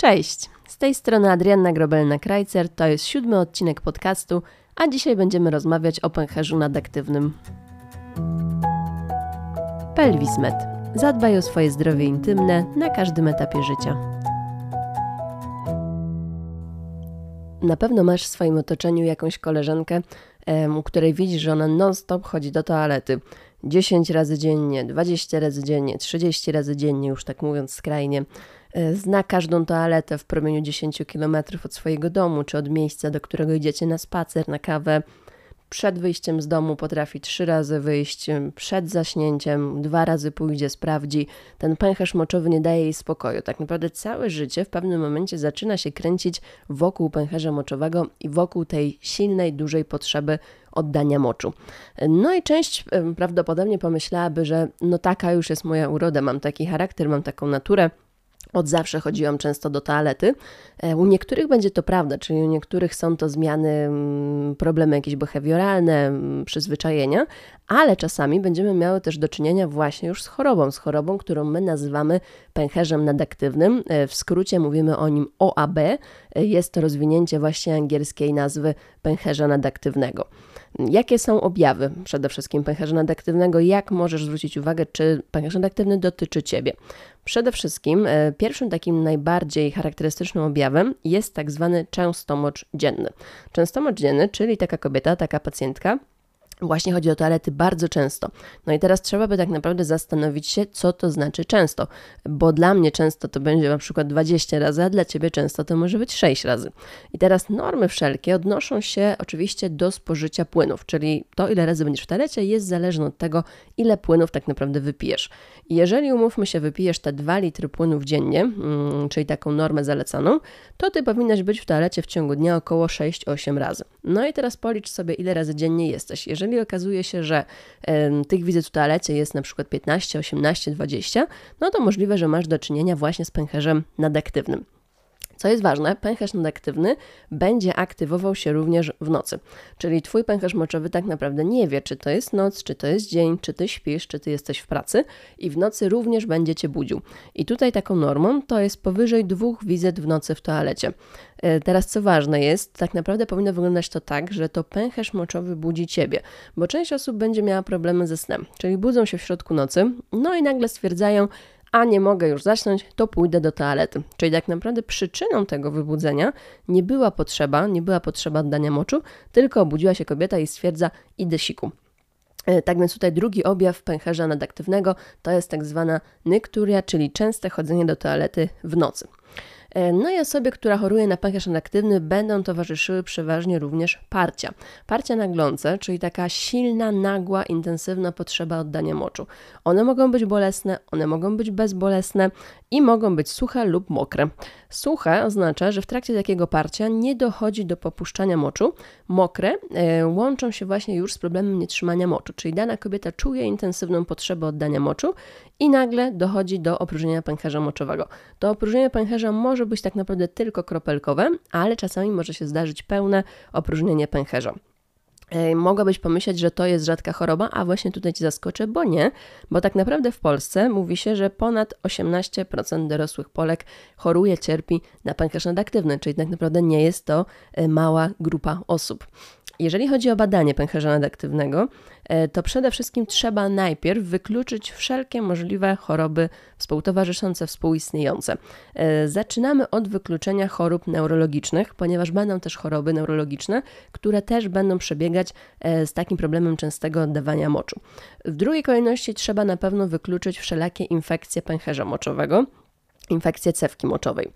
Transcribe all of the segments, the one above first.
Cześć, z tej strony Adrianna Grobelna-Krajcer, to jest siódmy odcinek podcastu, a dzisiaj będziemy rozmawiać o pęcherzu nadaktywnym. Pelwismed. Zadbaj o swoje zdrowie intymne na każdym etapie życia. Na pewno masz w swoim otoczeniu jakąś koleżankę, u której widzisz, że ona non-stop chodzi do toalety. 10 razy dziennie, 20 razy dziennie, 30 razy dziennie, już tak mówiąc skrajnie. E, zna każdą toaletę w promieniu 10 km od swojego domu, czy od miejsca, do którego idziecie na spacer, na kawę. Przed wyjściem z domu potrafi trzy razy wyjść, przed zaśnięciem dwa razy pójdzie, sprawdzi. Ten pęcherz moczowy nie daje jej spokoju. Tak naprawdę całe życie w pewnym momencie zaczyna się kręcić wokół pęcherza moczowego i wokół tej silnej, dużej potrzeby oddania moczu. No i część prawdopodobnie pomyślałaby, że no taka już jest moja uroda, mam taki charakter, mam taką naturę, od zawsze chodziłam często do toalety. E, u niektórych będzie to prawda, czyli u niektórych są to zmiany, mm, problemy jakieś behawioralne, mm, przyzwyczajenia, ale czasami będziemy miały też do czynienia właśnie już z chorobą, z chorobą, którą my nazywamy pęcherzem nadaktywnym. E, w skrócie mówimy o nim OAB. E, jest to rozwinięcie właśnie angielskiej nazwy pęcherza nadaktywnego. Jakie są objawy przede wszystkim pęcherza nadaktywnego? Jak możesz zwrócić uwagę, czy pęcherz nadaktywny dotyczy Ciebie? Przede wszystkim e, pierwszym takim najbardziej charakterystycznym objawem jest tak zwany częstomocz dzienny. Częstomocz dzienny, czyli taka kobieta, taka pacjentka, właśnie chodzi o toalety bardzo często. No i teraz trzeba by tak naprawdę zastanowić się, co to znaczy często, bo dla mnie często to będzie na przykład 20 razy, a dla Ciebie często to może być 6 razy. I teraz normy wszelkie odnoszą się oczywiście do spożycia płynów, czyli to, ile razy będziesz w toalecie, jest zależne od tego, ile płynów tak naprawdę wypijesz. Jeżeli, umówmy się, wypijesz te 2 litry płynów dziennie, mm, czyli taką normę zalecaną, to Ty powinnaś być w toalecie w ciągu dnia około 6-8 razy. No i teraz policz sobie, ile razy dziennie jesteś. Jeżeli jeżeli okazuje się, że tych wizyt w toalecie jest na przykład 15, 18, 20, no to możliwe, że masz do czynienia właśnie z pęcherzem nadaktywnym. Co jest ważne, pęcherz nadaktywny będzie aktywował się również w nocy. Czyli twój pęcherz moczowy tak naprawdę nie wie, czy to jest noc, czy to jest dzień, czy ty śpisz, czy ty jesteś w pracy i w nocy również będzie cię budził. I tutaj taką normą to jest powyżej dwóch wizyt w nocy w toalecie. E, teraz co ważne jest, tak naprawdę powinno wyglądać to tak, że to pęcherz moczowy budzi ciebie, bo część osób będzie miała problemy ze snem, czyli budzą się w środku nocy, no i nagle stwierdzają, a nie mogę już zasnąć, to pójdę do toalety. Czyli tak naprawdę przyczyną tego wybudzenia nie była potrzeba, nie była potrzeba oddania moczu, tylko obudziła się kobieta i stwierdza, idę siku. E, tak więc tutaj drugi objaw pęcherza nadaktywnego to jest tak zwana nykturia, czyli częste chodzenie do toalety w nocy. E, no i osobie, która choruje na pęcherz aktywny, będą towarzyszyły przeważnie również parcia. Parcia naglące, czyli taka silna, nagła, intensywna potrzeba oddania moczu. One mogą być bolesne, one mogą być bezbolesne i mogą być suche lub mokre. Suche oznacza, że w trakcie takiego parcia nie dochodzi do popuszczania moczu. Mokre e, łączą się właśnie już z problemem nietrzymania moczu, czyli dana kobieta czuje intensywną potrzebę oddania moczu i nagle dochodzi do opróżnienia pęcherza moczowego. To opróżnienie pęcherza może być tak naprawdę tylko kropelkowe, ale czasami może się zdarzyć pełne opróżnienie pęcherza. Mogłabyś pomyśleć, że to jest rzadka choroba, a właśnie tutaj Ci zaskoczę, bo nie, bo tak naprawdę w Polsce mówi się, że ponad 18% dorosłych Polek choruje, cierpi na pęcherz nadaktywny, czyli tak naprawdę nie jest to e, mała grupa osób. Jeżeli chodzi o badanie pęcherza nadaktywnego, to przede wszystkim trzeba najpierw wykluczyć wszelkie możliwe choroby współtowarzyszące, współistniejące. E, zaczynamy od wykluczenia chorób neurologicznych, ponieważ będą też choroby neurologiczne, które też będą przebiegać e, z takim problemem częstego oddawania moczu. W drugiej kolejności trzeba na pewno wykluczyć wszelakie infekcje pęcherza moczowego, infekcje cewki moczowej.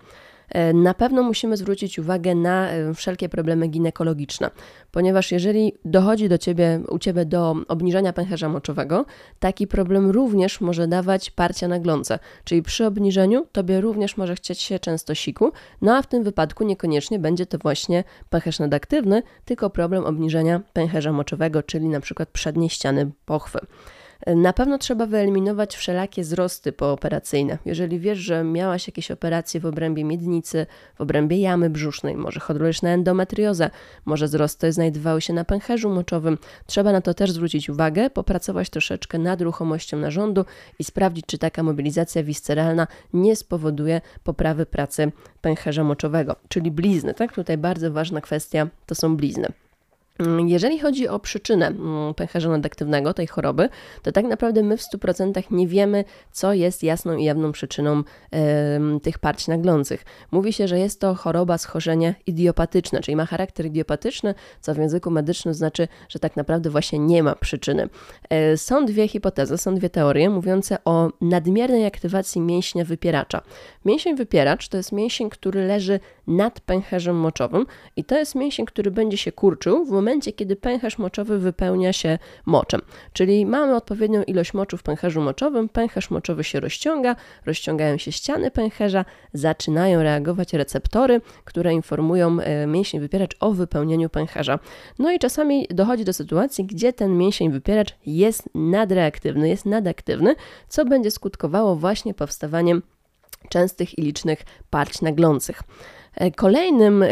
E, na pewno musimy zwrócić uwagę na e, wszelkie problemy ginekologiczne, ponieważ jeżeli dochodzi do ciebie, u ciebie do obniżenia pęcherza moczowego, taki problem również może dawać parcia na glące, czyli przy obniżeniu tobie również może chcieć się często siku, no a w tym wypadku niekoniecznie będzie to właśnie pęcherz nadaktywny, tylko problem obniżenia pęcherza moczowego, czyli na przykład przedniej ściany pochwy. Na pewno trzeba wyeliminować wszelakie wzrosty pooperacyjne. Jeżeli wiesz, że miałaś jakieś operacje w obrębie miednicy, w obrębie jamy brzusznej, może chodrologiczna endometrioza, może wzrosty znajdowały się na pęcherzu moczowym, trzeba na to też zwrócić uwagę, popracować troszeczkę nad ruchomością narządu i sprawdzić, czy taka mobilizacja wisceralna nie spowoduje poprawy pracy pęcherza moczowego, czyli blizny. Tak, tutaj bardzo ważna kwestia to są blizny. Mm, jeżeli chodzi o przyczynę mm, pęcherza nadaktywnego, tej choroby, to tak naprawdę my w 100% nie wiemy, co jest jasną i jawną przyczyną tych parć naglących. Mówi się, że jest to choroba schorzenie idiopatyczne, czyli ma charakter idiopatyczny, co w języku medycznym znaczy, że tak naprawdę właśnie nie ma przyczyny. E, są dwie hipotezy, są dwie teorie mówiące o nadmiernej aktywacji mięśnia wypieracza. Mięsień wypieracz to jest mięsień, który leży nad pęcherzem moczowym i to jest mięsień, który będzie się kurczył w momencie, kiedy pęcherz moczowy wypełnia się moczem. Czyli mamy odpowiednią ilość moczu w pęcherzu moczowym, pęcherz moczowy się rozciąga, rozciągają się ściany pęcherza, zaczynają reagować receptory, które informują e, mięsień wypieracz o wypełnieniu pęcherza. No i czasami dochodzi do sytuacji, gdzie ten mięsień wypieracz jest nadreaktywny, jest nadaktywny, co będzie skutkowało właśnie powstawaniem częstych i licznych parć naglących. E, kolejnym,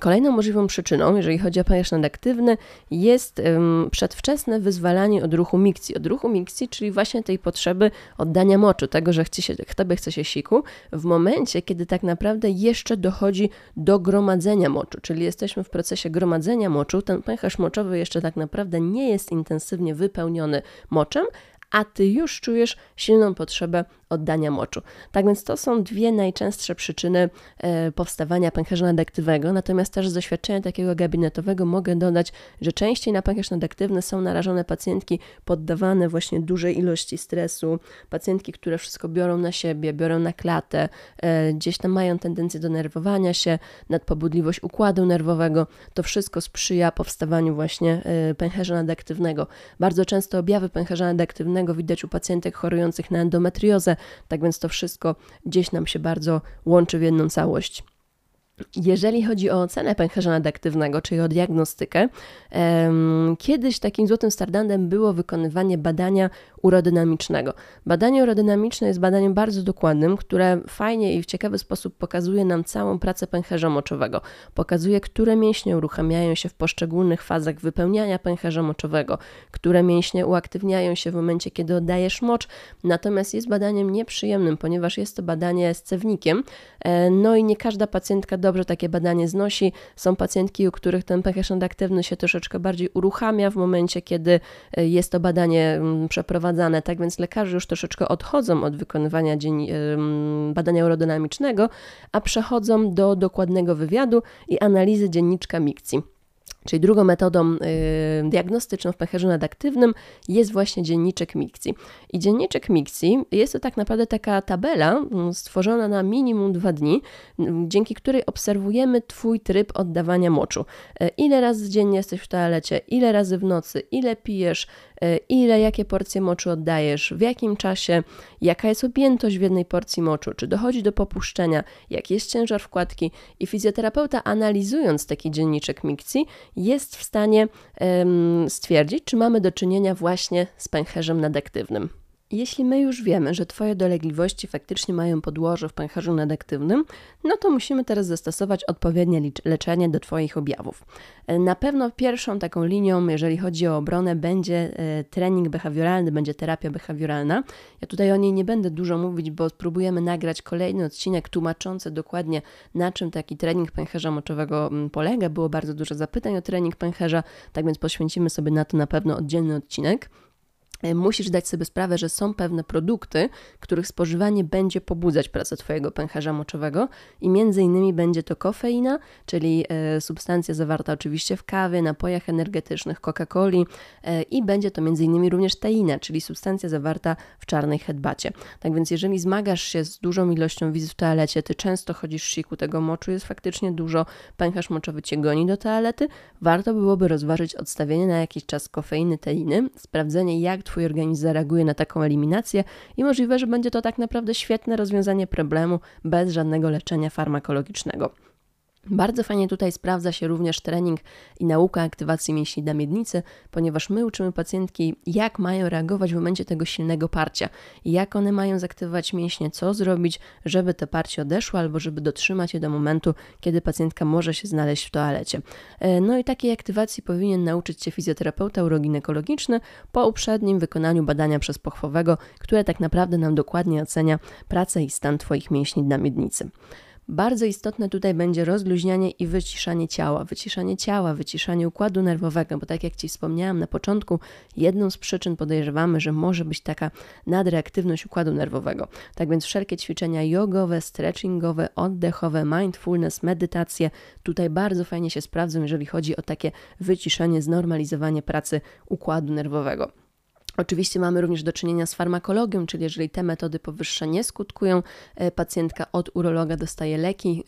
kolejną możliwą przyczyną, jeżeli chodzi o pęcherz nadaktywny, jest przedwczesne wyzwalanie od ruchu mikcji. Od ruchu mikcji, czyli właśnie tej potrzeby oddania moczu, tego, że chce się, tobie chce się siku, w momencie, kiedy tak naprawdę jeszcze dochodzi do gromadzenia moczu, czyli jesteśmy w procesie gromadzenia moczu, ten pęcherz moczowy jeszcze tak naprawdę nie jest intensywnie wypełniony moczem, a ty już czujesz silną potrzebę oddania moczu. Tak więc to są dwie najczęstsze przyczyny e, powstawania pęcherza nadaktywnego, natomiast też z doświadczenia takiego gabinetowego mogę dodać, że częściej na pęcherz nadaktywny są narażone pacjentki poddawane właśnie dużej ilości stresu, pacjentki, które wszystko biorą na siebie, biorą na klatę, e, gdzieś tam mają tendencję do nerwowania się, nadpobudliwość układu nerwowego, to wszystko sprzyja powstawaniu właśnie e, pęcherza nadaktywnego. Bardzo często objawy pęcherza nadaktywnego widać u pacjentek chorujących na endometriozę, tak więc to wszystko gdzieś nam się bardzo łączy w jedną całość. Jeżeli chodzi o ocenę pęcherza nadaktywnego, czyli o diagnostykę, kiedyś takim złotym standardem było wykonywanie badania urodynamicznego. Badanie urodynamiczne jest badaniem bardzo dokładnym, które fajnie i w ciekawy sposób pokazuje nam całą pracę pęcherza moczowego. Pokazuje, które mięśnie uruchamiają się w poszczególnych fazach wypełniania pęcherza moczowego, które mięśnie uaktywniają się w momencie, kiedy oddajesz mocz. Natomiast jest badaniem nieprzyjemnym, ponieważ jest to badanie z cewnikiem, e, no i nie każda pacjentka dobrze takie badanie znosi. Są pacjentki, u których ten pęcherz nadaktywny się troszeczkę bardziej uruchamia w momencie, kiedy e, jest to badanie mm, przeprowadzane. Tak więc lekarze już troszeczkę odchodzą od wykonywania dzień, badania urodynamicznego, a przechodzą do dokładnego wywiadu i analizy dzienniczka mikcji. Czyli drugą metodą diagnostyczną w pęcherzu nadaktywnym jest właśnie dzienniczek mikcji. I dzienniczek mikcji jest to tak naprawdę taka tabela mm, stworzona na minimum dwa dni, mm, dzięki której obserwujemy Twój tryb oddawania moczu. Y, ile razy dziennie jesteś w toalecie, ile razy w nocy, ile pijesz, E, ile, jakie porcje moczu oddajesz, w jakim czasie, jaka jest objętość w jednej porcji moczu, czy dochodzi do popuszczenia, jaki jest ciężar wkładki i fizjoterapeuta analizując taki dzienniczek mikcji jest w stanie stwierdzić, czy mamy do czynienia właśnie z pęcherzem nadaktywnym. Jeśli my już wiemy, że Twoje dolegliwości faktycznie mają podłoże w pęcherzu nadaktywnym, no to musimy teraz zastosować odpowiednie leczenie do Twoich objawów. E, na pewno pierwszą taką linią, jeżeli chodzi o obronę, będzie e, trening behawioralny, będzie terapia behawioralna. Ja tutaj o niej nie będę dużo mówić, bo spróbujemy nagrać kolejny odcinek tłumaczący dokładnie, na czym taki trening pęcherza moczowego polega. Było bardzo dużo zapytań o trening pęcherza, tak więc poświęcimy sobie na to na pewno oddzielny odcinek. E, musisz dać sobie sprawę, że są pewne produkty, których spożywanie będzie pobudzać pracę Twojego pęcherza moczowego i między innymi będzie to kofeina, czyli e, substancja zawarta oczywiście w kawie, napojach energetycznych, Coca-Coli e, i będzie to między innymi również teina, czyli substancja zawarta w czarnej herbacie. Tak więc jeżeli zmagasz się z dużą ilością wizyt w toalecie, Ty często chodzisz siku, tego moczu jest faktycznie dużo, pęcherz moczowy Cię goni do toalety, warto byłoby rozważyć odstawienie na jakiś czas kofeiny, teiny, sprawdzenie jak Twój organizm zareaguje na taką eliminację i możliwe, że będzie to tak naprawdę świetne rozwiązanie problemu bez żadnego leczenia farmakologicznego. Bardzo fajnie tutaj sprawdza się również trening i nauka aktywacji mięśni na miednicy, ponieważ my uczymy pacjentki, jak mają reagować w momencie tego silnego parcia, jak one mają zaktywować mięśnie, co zrobić, żeby te parcie odeszło albo żeby dotrzymać je do momentu, kiedy pacjentka może się znaleźć w toalecie. E, no i takiej aktywacji powinien nauczyć się fizjoterapeuta uroginekologiczny po uprzednim wykonaniu badania przez pochwowego, które tak naprawdę nam dokładnie ocenia pracę i stan Twoich mięśni na miednicy. Bardzo istotne tutaj będzie rozluźnianie i wyciszanie ciała, wyciszanie ciała, wyciszanie układu nerwowego, bo tak jak Ci wspomniałam na początku, jedną z przyczyn podejrzewamy, że może być taka nadreaktywność układu nerwowego. Tak więc wszelkie ćwiczenia jogowe, stretchingowe, oddechowe, mindfulness, medytacje tutaj bardzo fajnie się sprawdzą, jeżeli chodzi o takie wyciszenie, znormalizowanie pracy układu nerwowego. Oczywiście mamy również do czynienia z farmakologią, czyli jeżeli te metody powyższe nie skutkują, e, pacjentka od urologa dostaje leki,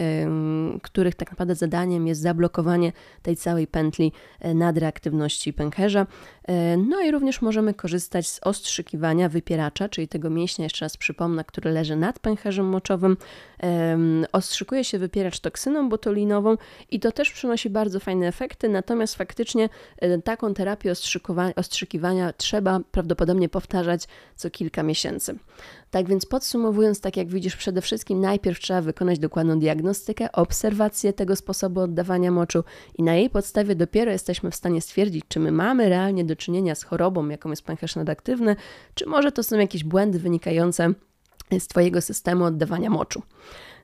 których tak naprawdę zadaniem jest zablokowanie tej całej pętli e, nadreaktywności pęcherza. E, no i również możemy korzystać z ostrzykiwania wypieracza, czyli tego mięśnia, jeszcze raz przypomnę, który leży nad pęcherzem moczowym. Ostrzykuje się wypieracz toksyną botulinową i to też przynosi bardzo fajne efekty, natomiast faktycznie taką terapię ostrzykiwania trzeba prawdopodobnie powtarzać co kilka miesięcy. Tak więc podsumowując, tak jak widzisz, przede wszystkim najpierw trzeba wykonać dokładną diagnostykę, obserwację tego sposobu oddawania moczu i na jej podstawie dopiero jesteśmy w stanie stwierdzić, czy my mamy realnie do czynienia z chorobą, jaką jest pęcherz nadaktywny, czy może to są jakieś błędy wynikające z Twojego systemu oddawania moczu.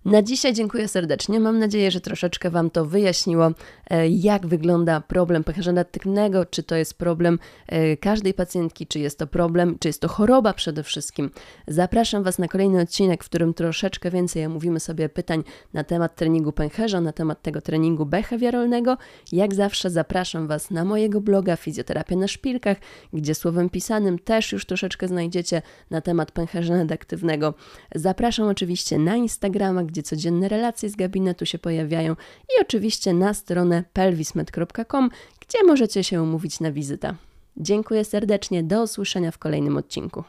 Na dzisiaj dziękuję serdecznie. Mam nadzieję, że troszeczkę Wam to wyjaśniło, e, jak wygląda problem pęcherza nadtyknego, czy to jest problem e, każdej pacjentki, czy jest to problem, czy jest to choroba przede wszystkim. Zapraszam Was na kolejny odcinek, w którym troszeczkę więcej omówimy sobie pytań na temat treningu pęcherza, na temat tego treningu behawioralnego. Jak zawsze zapraszam Was na mojego bloga Fizjoterapia na Szpilkach, gdzie słowem pisanym też już troszeczkę znajdziecie na temat pęcherza nadaktywnego. Zapraszam oczywiście na Instagrama, gdzie codzienne relacje z gabinetu się pojawiają i oczywiście na stronę pelvismed.com, gdzie możecie się umówić na wizytę. Dziękuję serdecznie, do usłyszenia w kolejnym odcinku.